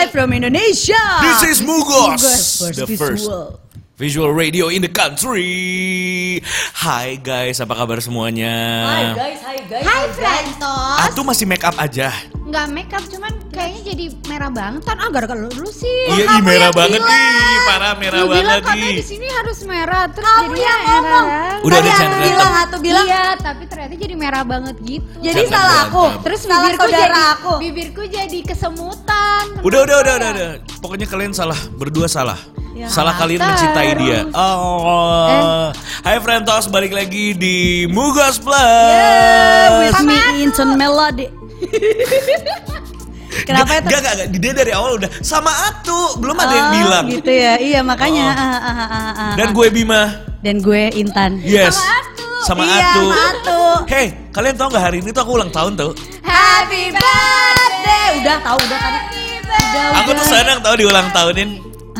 Live from Indonesia. This is Mugos, Mugos the first. first visual. radio in the country. Hai guys, apa kabar semuanya? Hai guys, hai guys. Hai Frentos Atu masih make up aja. Nggak make up cuman kayaknya jadi merah banget Tan agar kalau dulu sih Iya, ih, Kamu merah banget bilang. ih, parah merah Lu bilang banget katanya ih. di sini harus merah terus Kamu jadi yang merah. ngomong. Udah ada aku channel bilang, atau bilang. Iya, tapi ternyata jadi merah banget gitu. Jadi salah aku. terus salah bibirku jadi aku. bibirku jadi kesemutan. Udah, udah, udah, udah, udah. Pokoknya kalian salah, berdua salah. Ya, salah kalian terus. mencintai dia. Oh. Hai Frentos, balik lagi di Mugos Plus. Yeah, with me Inton Melody. Kenapa itu? Gak, gak, gak. Dia dari awal udah sama Atu. Belum ada yang Oh, bilang. Gitu ya, iya makanya. Oh. ah, ah, ah, ah, ah. Dan gue Bima. dan gue Intan. Yes. Sama Atu. Sama Iya, Atu. sama Atu. Hey, kalian tau gak hari ini tuh aku ulang tahun tuh? Happy birthday. Udah tahu udah tadi. Udah, Aku tuh senang tau diulang tahunin.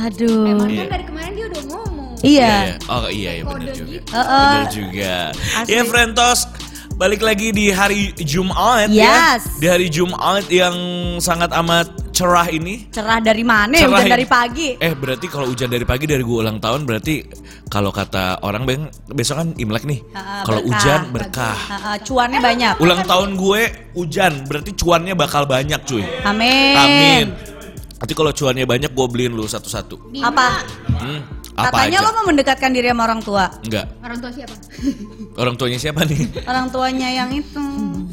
Aduh. Emang Iya. kan dari kemarin dia udah ngomong. Iya. Oh iya, iya benar Kode juga. gitu. Heeh. Benar juga. Asli. Ya Frentos, balik lagi di hari Jumat Yes. ya. Di hari Jumat yang sangat amat cerah ini. Cerah dari mana? Cerah Udah ya. dari pagi. Eh berarti kalau hujan dari pagi dari gue ulang tahun berarti kalau kata orang beng besok kan Imlek nih. Kalau hujan berkah. Ah, ah, cuannya banyak. Ulang tahun gue hujan berarti cuannya bakal banyak cuy. Amin. Amin. Nanti kalau cuannya banyak gue beliin lu satu-satu. Bima, Apa? Hmm, apa Katanya aja? lo mau mendekatkan diri sama orang tua. Enggak. Orang tua siapa? Orang tuanya siapa nih? Orang tuanya yang itu.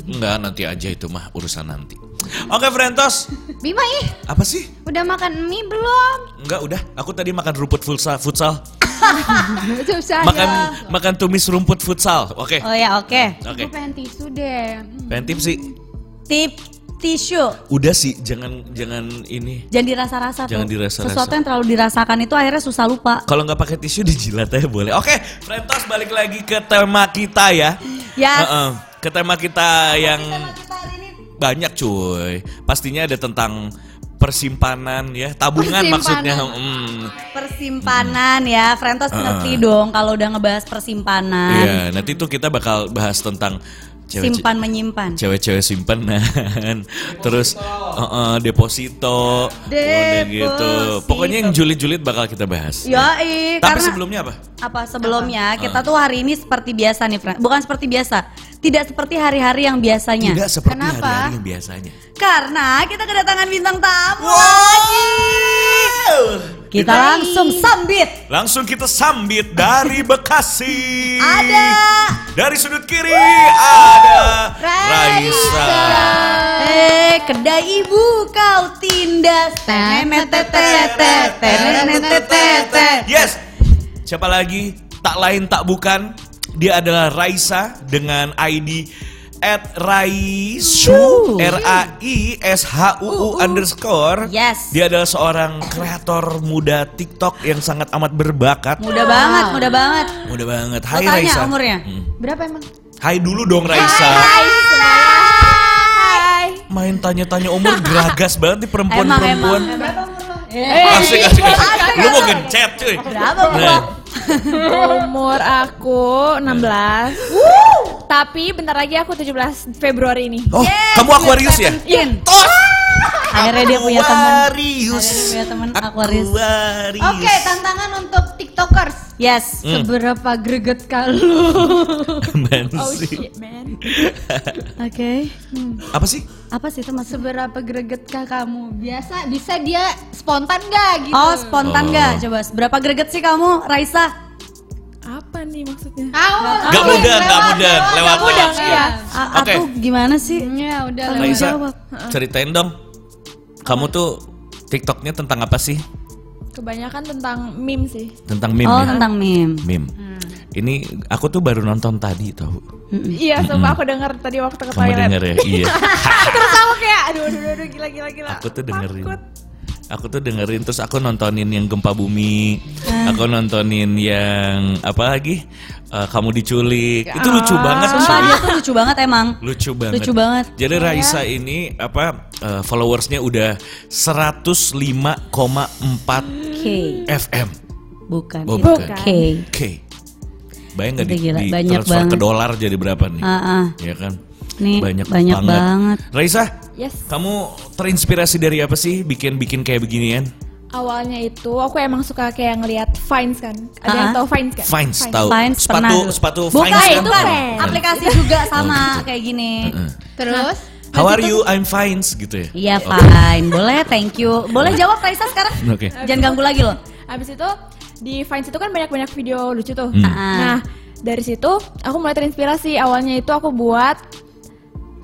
Enggak, nanti aja itu mah urusan nanti. Oke, Frentos. Bima ih, Apa sih? udah makan mie belum? Enggak, udah. Aku tadi makan rumput futsal. futsal. Susah Makan ya. makan tumis rumput futsal. Oke. Oh ya, oke. Oke. Gue pengen tisu deh. Pengen tips sih. Tip tisu. Udah sih, jangan jangan ini. Jangan dirasa-rasa. Jangan dirasa-rasa. Sesuatu yang terlalu dirasakan itu akhirnya susah lupa. Kalau nggak pakai tisu dijilat aja boleh. Oke, Frentos balik lagi ke tema kita ya. Yes. Heeh. Ke tema kita yang banyak cuy. Pastinya ada tentang persimpanan ya, tabungan Persimpanan. maksudnya. Hmm. Persimpanan ya, Frentos Heeh. ngerti dong kalau udah ngebahas persimpanan. Iya, nanti tuh kita bakal bahas tentang cewek Simpan menyimpan. cewek-cewek simpanan, terus uh, uh, deposito, gitu. Deposito. Pokoknya yang julid-julid bakal kita bahas. Yoi, Tapi karena sebelumnya apa? apa sebelumnya kita tuh hari ini seperti biasa nih, Fren. Bukan seperti biasa. Tidak seperti hari-hari yang biasanya. Tidak seperti Kenapa? hari-hari yang biasanya. Karena kita kedatangan bintang tamu Wow. lagi. Kita langsung sambit. Langsung kita sambit dari Bekasi. Ada Dari sudut kiri ada Raisa. Eh, kedai ibu kau tindas. Yes. Siapa lagi? Tak lain tak bukan. Dia adalah Raisa dengan ID at Raisu R A I S H U U underscore. Yes. Dia adalah seorang kreator muda TikTok yang sangat amat berbakat. Mudah banget, mudah banget. Muda banget. Lo Hai tanya Raisa. umurnya? Hmm. Berapa emang? Hai dulu dong Raisa. Hai. Main tanya-tanya umur geragas banget nih Emang, perempuan-perempuan. emang. Berapa umur lo? Asik, asik, asik. Lu mau gencet cuy. Berapa, Nah. Umur aku 16. Tapi bentar lagi aku 17 Februari ini. Oh, kamu Aquarius ya? Tos. Akhirnya dia punya teman. Aquarius. Akhirnya dia punya teman Aquarius. Aquarius. Oke, tantangan untuk TikTokers. Yes. Hmm. Seberapa greget kalau? Oh sih? shit man. Oke. Apa sih? Apa sih itu maksud? Seberapa gregetkah kamu? Biasa bisa dia spontan gak gitu? Oh, spontan Oh. nggak? Coba, berapa greget sih kamu, Raisa? Apa nih maksudnya? Kamu Gak mudah, gak mudah. Lewat Gak mudah, lewat. iya. A- Oke. Aku gimana sih? Ya udah. Raisa, jawab. ceritain dong. Kamu tuh TikToknya tentang apa sih? Kebanyakan tentang meme sih. Tentang meme Oh, ya? tentang meme. Meme. Ini aku tuh baru nonton tadi tau. Iya, sumpah aku denger tadi waktu ke Kamu toilet. denger ya? Iya. Terus aku kayak aduh aduh aduh, aduh gila gila gila. Aku tuh dengerin. Takut. Aku tuh dengerin terus aku nontonin yang gempa bumi. Ah. Aku nontonin yang apa lagi? Eh, kamu diculik. Itu lucu banget Sumpah dia tuh lucu banget emang. Lucu banget. Lucu banget. Jadi Raisa ini apa eh, followersnya udah 105,4 K. FM. Bukan. Oh, bukan. K. Oke. Bayang nggak Udah di, gila, di banyak transfer ke banget. dolar jadi berapa nih? Ah, ah. Ya kan. Nih, banyak, banyak banget. Raisa, Yes. kamu terinspirasi dari apa sih bikin-bikin kayak beginian? Awalnya itu aku emang suka kayak ngelihat Vines kan. Ada yang Ah. tahu Vines kan? Vines tahu. Vines sepatu pernah sepatu Bukan, Vines kan? itu kan Vines. aplikasi juga sama kayak gini. Terus How are you? I'm Vines gitu ya. Iya fine, boleh thank you. Boleh jawab Raisa sekarang? Oke. Jangan ganggu lagi loh. Habis itu di Vines itu kan banyak-banyak video lucu tuh. Hmm. Ah. Nah, dari situ aku mulai terinspirasi. Awalnya itu aku buat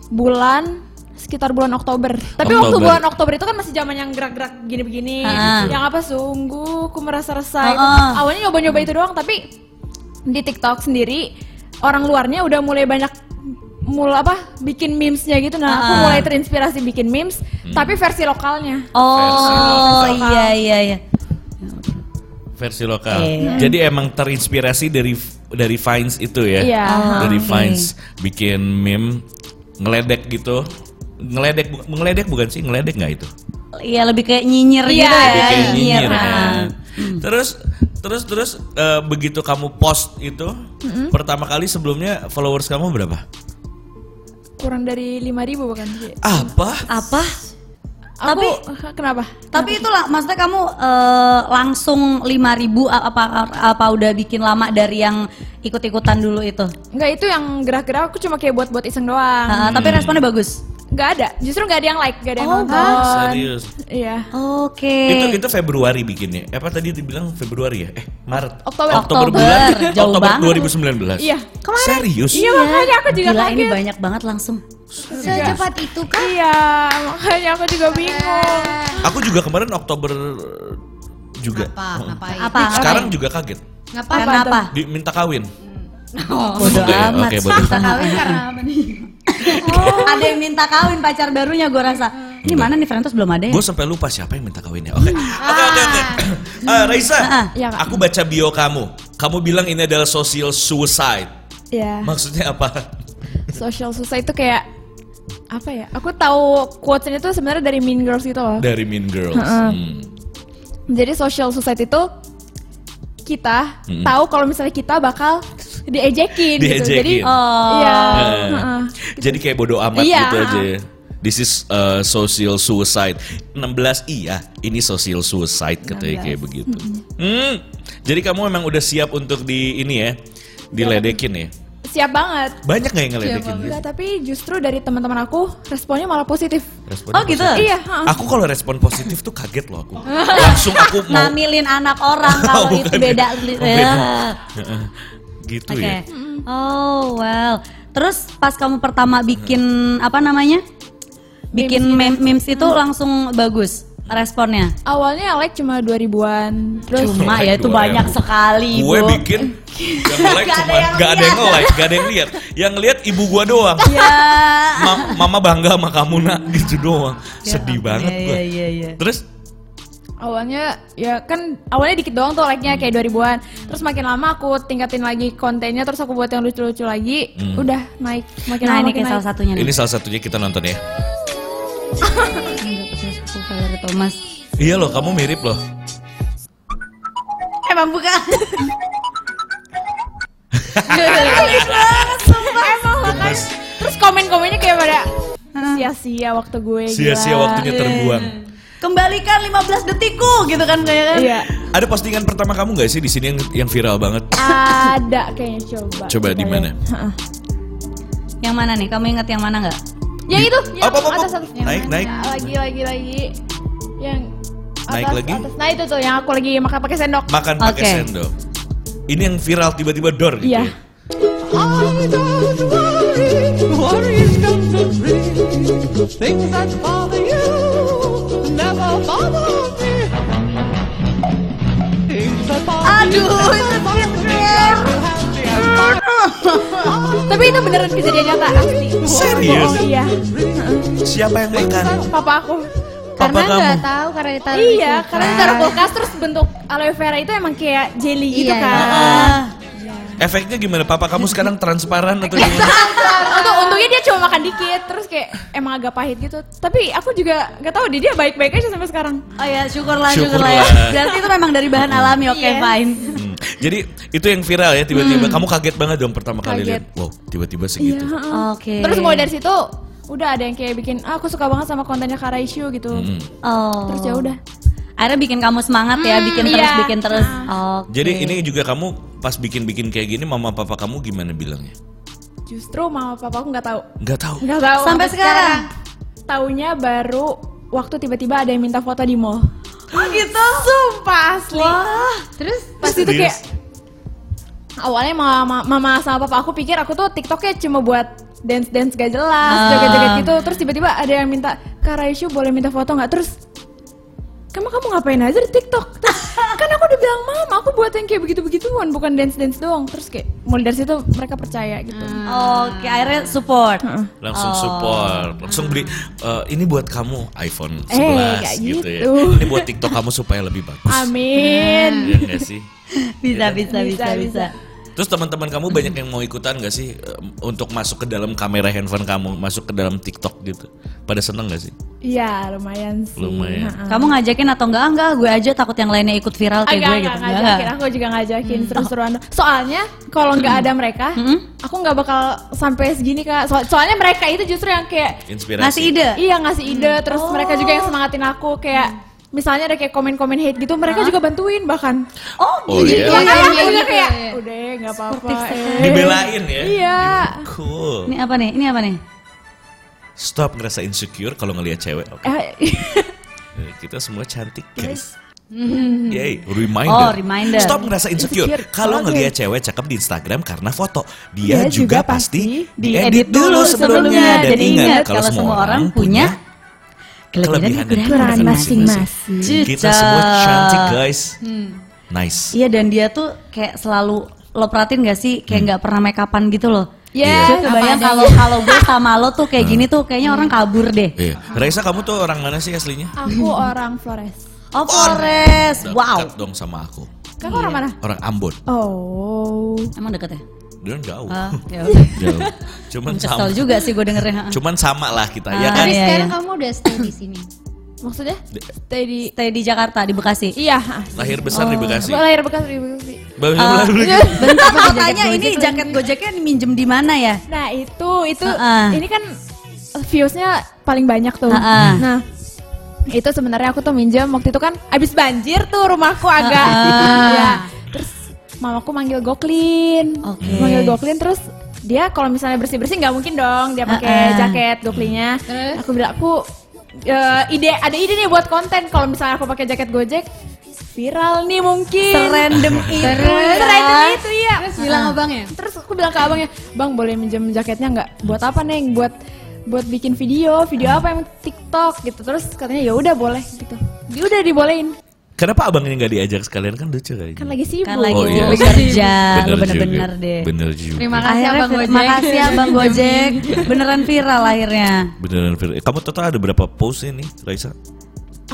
bulan sekitar bulan Oktober. Tapi waktu Oktober. bulan Oktober itu kan masih zaman yang gerak-gerak gini-begini. Ah. Yang apa sungguh aku merasa resah. Ah, ah. Awalnya nyoba-nyoba itu doang, tapi di TikTok sendiri orang luarnya udah mulai banyak mulai apa bikin memesnya gitu nah aku Ah. mulai terinspirasi bikin memes tapi versi lokalnya Oh Versi lokal. iya iya iya. Versi lokal. Iya. Jadi emang terinspirasi dari dari Vines itu ya. Iya. Oh, dari. Vines bikin meme ngeledek gitu. Ngeledek bu- ngeledek bukan sih? Ngeledek nggak itu? Iya lebih kayak nyinyir Iya, gitu ya. Lebih kayak nyinyir ah. kan. Terus terus terus eh, begitu kamu post itu pertama kali sebelumnya followers kamu berapa? Kurang dari 5000 bukan sih Apa? Apa? aku Tapi- kenapa Tapi itulah maksudnya kamu eh, langsung 5000 a- apa apa udah bikin lama dari yang ikut-ikutan dulu itu. Enggak itu yang gerak-gerak aku cuma kayak buat-buat iseng doang Ah, tapi responnya bagus. Nggak ada justru nggak ada yang like nggak ada yang Oh, nonton Serius? iya Oke. Itu itu Februari bikinnya. Apa tadi dibilang Februari ya? Eh, Maret. Oktober. Oktober, bulan jauh Oktober banget. 2019. Iya. Serius? Iya makanya aku juga Gila ini kaget. banyak banget langsung. secepat itu kan? Iya, makanya aku juga bingung. Aku juga kemarin Oktober juga. Apa? Ngapain? Apa? Sekarang juga kaget. Ngapain? Karena apa? Diminta kawin. Oh, bodo Oke, amat. oke, bodo. Kita kawin karena apa nih? Ada yang minta kawin pacar barunya gue rasa. Ini mana nih Frentos belum ada ya? Gue sampai lupa siapa yang minta kawinnya. Oke. Oke, oke, oke. Ah, Raisa, Iya, Kak. aku baca bio kamu. Kamu bilang ini adalah social suicide. Iya. Maksudnya apa? Social suicide itu kayak apa ya? Aku tahu quotesnya itu sebenarnya dari Mean Girls gitu loh. Dari Mean Girls. Hmm. Jadi social suicide itu kita Mm-mm. tahu kalau misalnya kita bakal diejekin, gitu. Jadi Diejekin. Oh. Iya. Eh, heeh. Jadi kayak bodo amat Iya. gitu aja. ya. This is uh, social suicide. 16 iya, ini social suicide katanya kayak begitu. Hmm. Jadi kamu memang udah siap untuk di ini ya, diledekin ya. Siap banget. Banyak nggak yang ngeledekin? Enggak, tapi justru dari teman-teman aku responnya malah positif. Responnya Oh, gitu? positif. Iya, heeh. Aku kalau respon positif tuh kaget loh aku. Langsung aku mau Namilin anak orang kalau Oh, itu bukan beda. ya. Oh, Ya. beda. Gitu Oke. ya. Oh, well. Terus pas kamu pertama bikin apa namanya? Bikin mem- memes itu langsung bagus responnya. Awalnya yang like cuma 2000-an. Terus Cuma like ya itu dua banyak M. sekali, Gue Bu. bikin yang like Gak ada cuma yang gak ada yang lihat. like, gak ada yang lihat. Yang lihat ibu gua doang. Ya. Ma- mama bangga sama kamu nak gitu doang. Sedih Ya, banget iya, gue. iya, iya. Terus awalnya ya kan awalnya dikit doang tuh like-nya kayak 2000-an. Terus makin lama aku tingkatin lagi kontennya terus aku buat yang lucu-lucu lagi. Hmm. Udah naik makin Nah, lama ini makin kayak naik. salah satunya nih. ini salah satunya kita nonton ya. Thomas. Iya loh, kamu mirip loh. Emang bukan. Emang kan. Terus komen-komennya kayak pada sia-sia waktu gue Sia-sia waktunya terbuang. Kembalikan 15 detikku gitu kan kayak kan. Iya. Ada postingan pertama kamu gak sih di sini yang yang viral banget? Ada kayaknya coba. Coba di lihat. mana? Heeh. Yang mana nih? Kamu ingat yang mana nggak? Yang itu, yang Apa, apa, apa? atas atas. Naik, naik. Ya, lagi lagi lagi. Yang Naik atas, lagi? atas. Nah itu tuh yang aku lagi makan pakai sendok. Makan pakai Oke. sendok. Ini yang viral tiba-tiba dor gitu. Iya. ya? I don't worry, worries come to dream. Things that bother Aduh, itu. Tapi itu beneran kejadian nyata asli. Serius? Oh, iya. Siapa yang makan? Papa aku. Papa Karena kamu. nggak tahu karena ditaruh di Iya, kulkas. karena ditaruh kulkas terus bentuk aloe vera itu emang kayak jelly gitu Iya, kan. Ah. Efeknya gimana? Papa kamu sekarang transparan atau gimana? Untuk untungnya dia cuma makan dikit, terus kayak emang agak pahit gitu. Tapi aku juga nggak tahu dia baik-baik aja sampai sekarang. Oh ya, syukurlah, syukurlah ya. Syukurlah. Berarti itu memang dari bahan alami, oke Yes. fine. Hmm. Jadi itu yang viral ya tiba-tiba Hmm. kamu kaget banget dong pertama kali Kaget. lihat. Wow, tiba-tiba segitu. Iya. Oke. Terus mulai dari situ udah ada yang kayak bikin ah, aku suka banget sama kontennya Karaishu gitu. Mm. Oh. Terus ya udah. Akhirnya bikin kamu semangat ya, bikin terus, iya. bikin terus. Oke. Jadi ini juga kamu pas bikin-bikin kayak gini mama papa kamu gimana bilangnya? Justru mama papa aku nggak tahu. Nggak tahu. Nggak tahu. Sampai sekarang? Taunya baru waktu tiba-tiba ada yang minta foto di mall. Oh gitu. Sumpah asli. Wah. Terus Pas itu kayak awalnya mama, mama sama papa aku pikir aku tuh TikToknya cuma buat dance dance gak jelas, Ah. joget joget gitu. Terus tiba-tiba ada yang minta Kak Raisyu boleh minta foto nggak? Terus kamu kamu ngapain aja di TikTok? Terus, kan aku udah bilang mama aku buat yang kayak begitu begituan bukan dance dance doang. Terus kayak mulai dari situ mereka percaya gitu. Oke, akhirnya support. Langsung Oh. support, langsung beli eh, ini buat kamu iPhone 11 Eh, kayak gitu, ya. gitu. Ini buat TikTok kamu supaya lebih bagus. Amin. Ya nggak sih? Bisa, bisa, bisa, Bisa, bisa. Terus teman-teman kamu banyak yang mau ikutan gak sih eh, untuk masuk ke dalam kamera handphone kamu, masuk ke dalam TikTok gitu? Pada seneng gak sih? Iya lumayan sih. Lumayan. Kamu ngajakin atau enggak? Enggak, gue aja takut yang lainnya ikut viral kayak gue gitu. ngajakin, aku juga ngajakin seru-seruan. Soalnya kalau nggak ada mereka, aku nggak bakal sampai segini kak. So- soalnya mereka itu justru yang kayak Inspirasi. Ngasih ide. iya ngasih ide, terus mereka juga yang semangatin aku kayak misalnya ada kayak komen-komen hate gitu, mereka juga bantuin bahkan. Oh, Oh iya. Makanya iya, aku iya, udah iya, kayak iya. Nggak apa-apa. eh." Dibelain ya? Iya. Cool. Ini apa nih? Ini apa nih? Stop ngerasa insecure kalau ngelihat cewek. Oke. Eh, Eh, Kita semua cantik guys. Yay, reminder. Oh, reminder. Stop ngerasa insecure. Insecure. Kalau Oke. ngelihat cewek cakep di Instagram karena foto, dia Dia juga, juga pasti diedit dulu sebelumnya. Dan ingat kalau semua orang punya kelebihan dan kekurangan masing-masing. masing-masing. Kita semua cantik guys. Nice. Iya dan dia tuh kayak selalu lo perhatiin gak sih kayak nggak pernah make upan gitu loh. Yes, Gue kebayang kalau kalau gue sama lo tuh kayak gini tuh kayaknya orang kabur deh. Iya. Raisa kamu tuh orang mana sih aslinya? Aku orang Flores. Oh Flores, Dekat wow. dong sama aku. Kakak orang mana? Orang Ambon. Oh. Emang deket ya? Dia jauh. Ah, ya udah. jauh. Cuman Kesel sama. juga sih gue dengernya. Cuman sama lah kita ya Ah, kan. Tapi iya, sekarang iya. kamu udah stay di sini. Maksudnya? Stay di Stay di Jakarta di Bekasi. Iya. Lahir besar di Bekasi. Lahir Bekasi di Bekasi. Baru baru- bentar katanya ini jaket gojeknya minjem di mana ya? Nah itu itu Heeh. ini kan viewsnya paling banyak tuh. Heeh. Nah itu sebenarnya aku tuh minjem waktu itu kan abis banjir tuh rumahku agak. Heeh. ya. Terus mamaku manggil Goklin, Oke. manggil Goklin terus dia kalau misalnya bersih bersih nggak mungkin dong dia pakai Heeh. jaket Goklinnya. Terus? Aku bilang aku eh, ide ada ide nih buat konten kalau misalnya aku pakai jaket Gojek viral nih mungkin. Serandom itu. Terus? ya. Serandom itu ya. Terus bilang abang ya? Terus aku bilang ke abangnya, bang boleh minjem jaketnya nggak? Buat apa neng? Buat buat bikin video, video apa yang TikTok gitu. Terus katanya ya udah boleh gitu. Dia udah dibolehin. Kenapa abangnya nggak diajak sekalian kan lucu kayaknya. Kan lagi sibuk. Kan lagi Oh, iya. bekerja, Bener bener-bener deh. Bener juga. Terima kasih Akhirnya abang Gojek. Makasih abang Gojek. Beneran viral akhirnya. Beneran Fir. Kamu total ada berapa post ini, Raisa?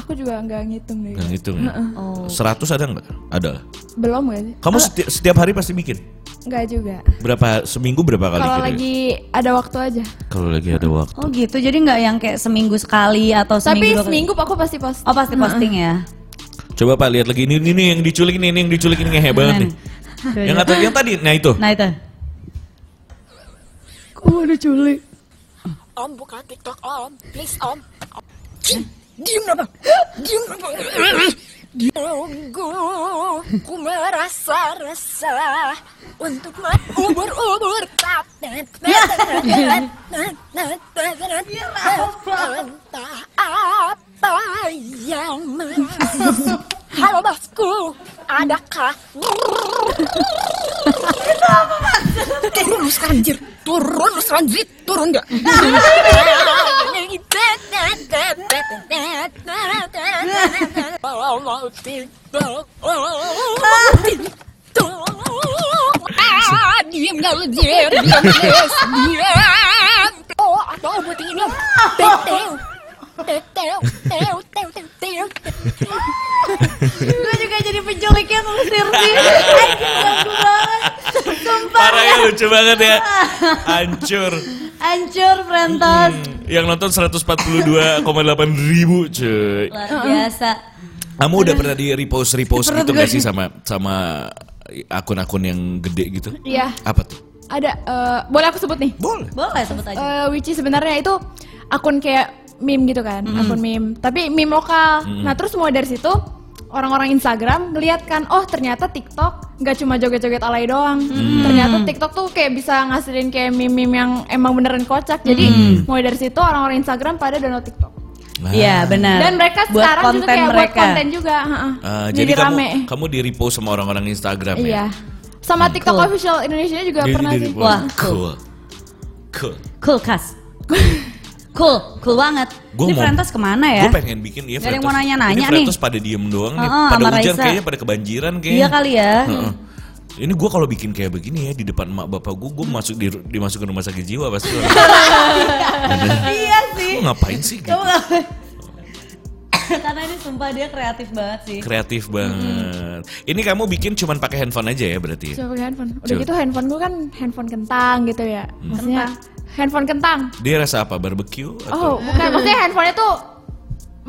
Aku juga nggak ngitung deh. Nggak ngitung ya? Oh. 100 ada nggak? Ada lah. Belum gak sih? Kamu seti- setiap hari pasti bikin? Nggak juga. Berapa seminggu berapa kali Kalau lagi ada waktu aja. Kalau lagi ada waktu. Oh gitu, jadi nggak yang kayak seminggu sekali atau seminggu Tapi dua kali? seminggu aku pasti post. Oh pasti posting ya. Coba Pak lihat lagi ini ini nih yang diculik ini, ini yang diculik ini ngehe banget nih. Yang atau yang tadi, nah itu. Nah itu. Oh ada culik. Om buka TikTok Om, please Om. Diam apa? Diam apa? Ku merasa resah untuk ubur-ubur Entah apa yang. Halo bosku, adakah? Turun lu sekarang anjir, turun lu sekarang anjir, turun gak? Gue juga jadi penculiknya ngusir sih. Parah ya lucu banget ya. Hancur. Hancur Frentos. Yang nonton 142,8 ribu cuy. Luar biasa. Kamu udah pernah di repost repost gitu gak sih sama sama akun-akun yang gede gitu? Iya. Apa tuh? Ada eh, boleh aku sebut nih? Boleh. Boleh sebut aja. Eh, which is sebenarnya itu akun kayak meme gitu kan, akun meme. Tapi meme lokal. Nah terus mulai dari situ orang-orang Instagram ngeliat kan, oh ternyata TikTok nggak cuma joget-joget alay doang. Ternyata TikTok tuh kayak bisa ngasilin kayak meme-meme yang emang beneran kocak. Jadi mulai dari situ orang-orang Instagram pada download TikTok. Nah. Iya benar. Dan mereka buat sekarang juga kayak buat mereka. konten juga. Ah, jadi, jadi kamu rame. kamu di repost sama orang-orang Instagram ya? Iya. Sama TikTok Cool. official Indonesia juga Jadi pernah sih. Wah, cool. Cool. Cool kas. cool, cool banget. Gua Ini mau- Frentos ke mana ya? Gue pengen bikin iya Gak yang Frentos. mau nanya-nanya Ini nih. Frentos pada diem doang nih. Heeh, Pada hujan Raisa. kayaknya pada kebanjiran kayaknya. Iya kali ya. Heeh. Ini gue kalau bikin kayak begini ya di depan emak bapak gue, gue masuk di dimasukin rumah sakit jiwa pasti. iya sih. Gue ngapain sih? Gitu? Karena ini sumpah dia kreatif banget sih. Kreatif banget. Ini kamu bikin cuman pakai handphone aja ya berarti? ya? Pakai handphone. Udah Coba. gitu handphone gue kan handphone kentang gitu ya. Maksudnya handphone kentang. Dia rasa apa? Barbecue? Oh, Atau? bukan. Maksudnya handphonenya tuh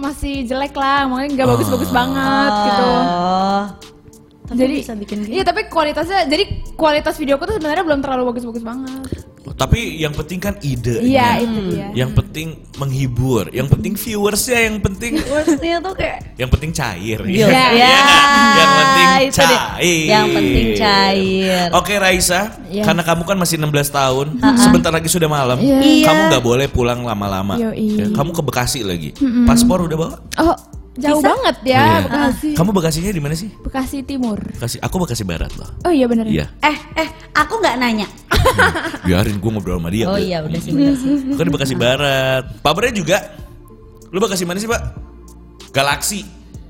masih jelek lah, makanya nggak bagus-bagus banget gitu. Oh. Tapi jadi bisa bikin gitu. Iya, tapi kualitasnya jadi kualitas videoku tuh sebenarnya belum terlalu bagus-bagus banget. Oh, tapi yang penting kan ide. Iya, itu dia. Yang penting menghibur. Yang penting viewersnya. Yang penting Worstnya tuh kayak yang penting cair. Iya. Iya. Ya, Yang penting cair. Yang penting cair. Oke Raisa, Iya. karena kamu kan masih 16 tahun, sebentar lagi sudah malam. Iya. Kamu nggak boleh pulang lama-lama. Ya, kamu ke Bekasi lagi. Paspor udah bawa? Oh, jauh banget ya Iya. Bekasi. Kamu Bekasinya di mana sih? Bekasi Timur. Bekasi. Aku Bekasi Barat loh. Oh iya bener. Iya. Eh, eh, aku nggak nanya. Biarin gue ngobrol sama dia. Oh Bel. iya, udah sih bener sih. Bukan di Bekasi Barat. Pak Bre juga. Lu Bekasi mana sih, Pak? Galaksi.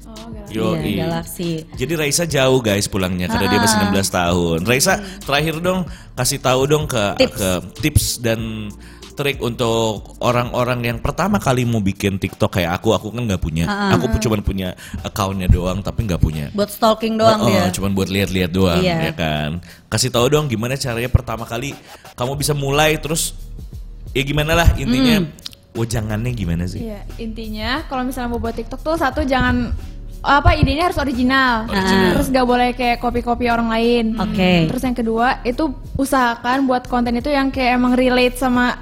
Oh, Galaksi. Yo, Iya, Galaksi. Jadi Raisa jauh guys pulangnya karena dia masih 16 tahun. Raisa terakhir dong kasih tahu dong ke Tips. ke tips dan trik untuk orang-orang yang pertama kali mau bikin TikTok kayak aku. Aku kan nggak punya. Aku cuma punya accountnya doang tapi nggak punya. Buat stalking doang Oh, oh, dia. cuman buat lihat-lihat doang Iya. ya kan. Kasih tahu dong gimana caranya pertama kali kamu bisa mulai terus ya gimana lah intinya wejangannya gimana sih? Iya, intinya kalau misalnya mau buat TikTok tuh satu jangan apa idenya harus original. Original. Terus gak boleh kayak copy-copy orang lain. Oke. Terus yang kedua itu usahakan buat konten itu yang kayak emang relate sama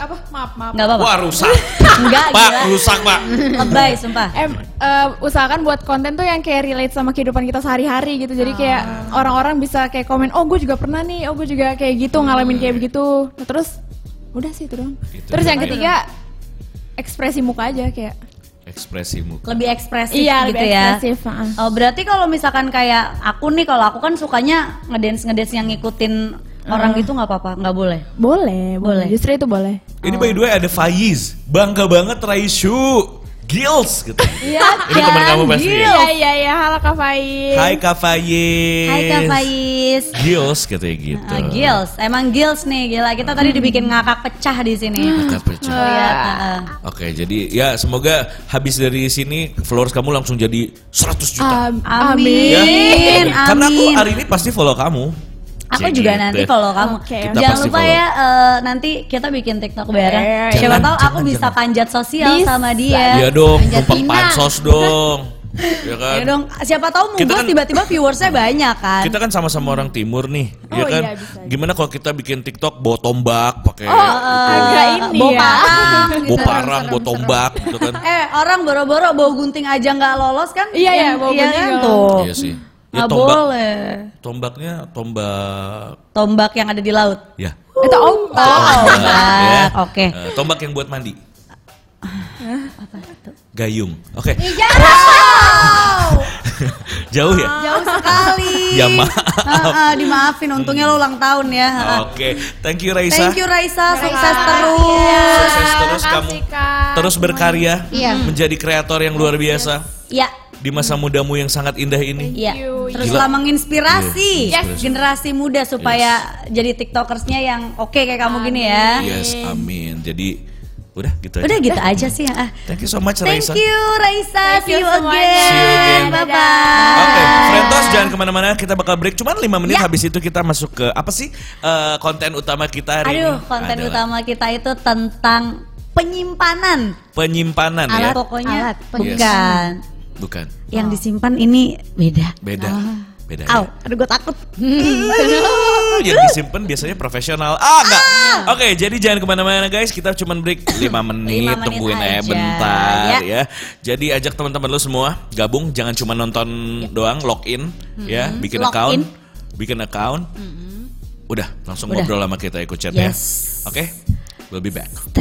apa? Maaf, maaf. Nggak apa-apa. Wah rusak. Enggak, Pak, rusak, Pak. Lebay, sumpah. Em, eh, usahakan buat konten tuh yang kayak relate sama kehidupan kita sehari-hari gitu. Jadi kayak orang-orang bisa kayak komen, "Oh, gue juga pernah nih. Oh, gue juga kayak gitu ngalamin kayak begitu." Nah, terus udah sih itu doang. Itu terus yang ketiga ekspresi muka aja kayak. Ekspresimu. Lebih ekspresif Iya, gitu lebih ya. ekspresif, heeh. Oh, berarti kalau misalkan kayak aku nih, kalau aku kan sukanya ngedance ngedance yang ngikutin orang itu nggak apa-apa, nggak boleh. Boleh, boleh. Justru itu boleh. Ini by the way ada Faiz. Bangga banget Raisu. Gils gitu. Iya, Ini teman kamu pasti. ya? Iya, iya, iya. Halo Kak Faiz. Hai Kak Faiz. Hai Kak Faiz. Gils katanya gitu. Ah, Gils, emang Gils nih gila. Kita tadi dibikin ngakak pecah di sini. Kakak pecah. Lihat, heeh. Oke, jadi ya semoga habis dari sini followers kamu langsung jadi 100 juta. Am- Amin. Ya. Karena aku amin. hari ini pasti follow kamu. Aku Cek juga gitu. nanti follow kamu. Oke, Kita Jangan lupa follow. ya eh, nanti kita bikin TikTok bareng. Eh, Siapa jangan, tahu aku jangan, bisa jangan. panjat sosial Bisa. sama dia. Iya dong, numpang pansos dong. ya kan? Ya dong, siapa tahu mungkin kan- tiba-tiba viewersnya banyak kan. Kita kan sama-sama orang timur nih, ya Oh, kan? iya, bisa. Gimana kalau kita bikin TikTok bawa tombak pakai Oh, agak ini Bawa ya. parang bawa gitu. parang, bawa tombak gitu kan? Eh orang boro-boro bawa gunting aja nggak lolos kan? Iya, iya, bawa iya gunting kan tuh. Iya sih. Ya Nggak tombak, boleh. tombaknya tombak, Tombak yang ada di laut. ya. Itu ombak. Oh, Ya. tombak. Oke. Eh, tombak yang buat mandi. Gayung. Oke. Jauh ya? Jauh sekali. Ya, maaf. Ah, ah, dimaafin, untungnya lo ulang tahun ya. Oke, thank you Raisa. Thank you Raisa, sukses terus. Sukses terus kamu. Terus berkarya, Iya. menjadi kreator yang luar biasa Ya, di masa mudamu yang sangat indah ini. Iya, you. Terus Gila. lah menginspirasi Iya, yes. generasi muda supaya jadi tiktokersnya yang oke kayak kamu gini ya. Yes, amin. Jadi udah gitu aja. Udah gitu aja sih ya. Ah. Thank you so much Thank Raisa. you Raisa, Thank see you you again. See you again. Bye bye. Oke, Frentos jangan ke mana-mana. Kita bakal break cuma 5 menit. Ya. Habis itu kita masuk ke apa sih eh, konten utama kita hari Aduh, ini? konten Adalah utama kita itu tentang penyimpanan. penyimpanan Alat ya. pokoknya Alat bukan. Bukan. Yang disimpan ini beda. Beda. Beda Au, ya. aduh gue takut. yang disimpan biasanya profesional. Ah, enggak. Oke, jadi jangan ke mana-mana guys. Kita cuma break 5 menit. Lima menit tungguin aja aja, bentar ya. ya. Jadi ajak teman-teman lu semua gabung. Jangan cuma nonton doang, login ya, bikin account, bikin account. Udah, langsung Udah. ngobrol sama kita ikut chat Yes. ya. Oke, we'll be back. Stay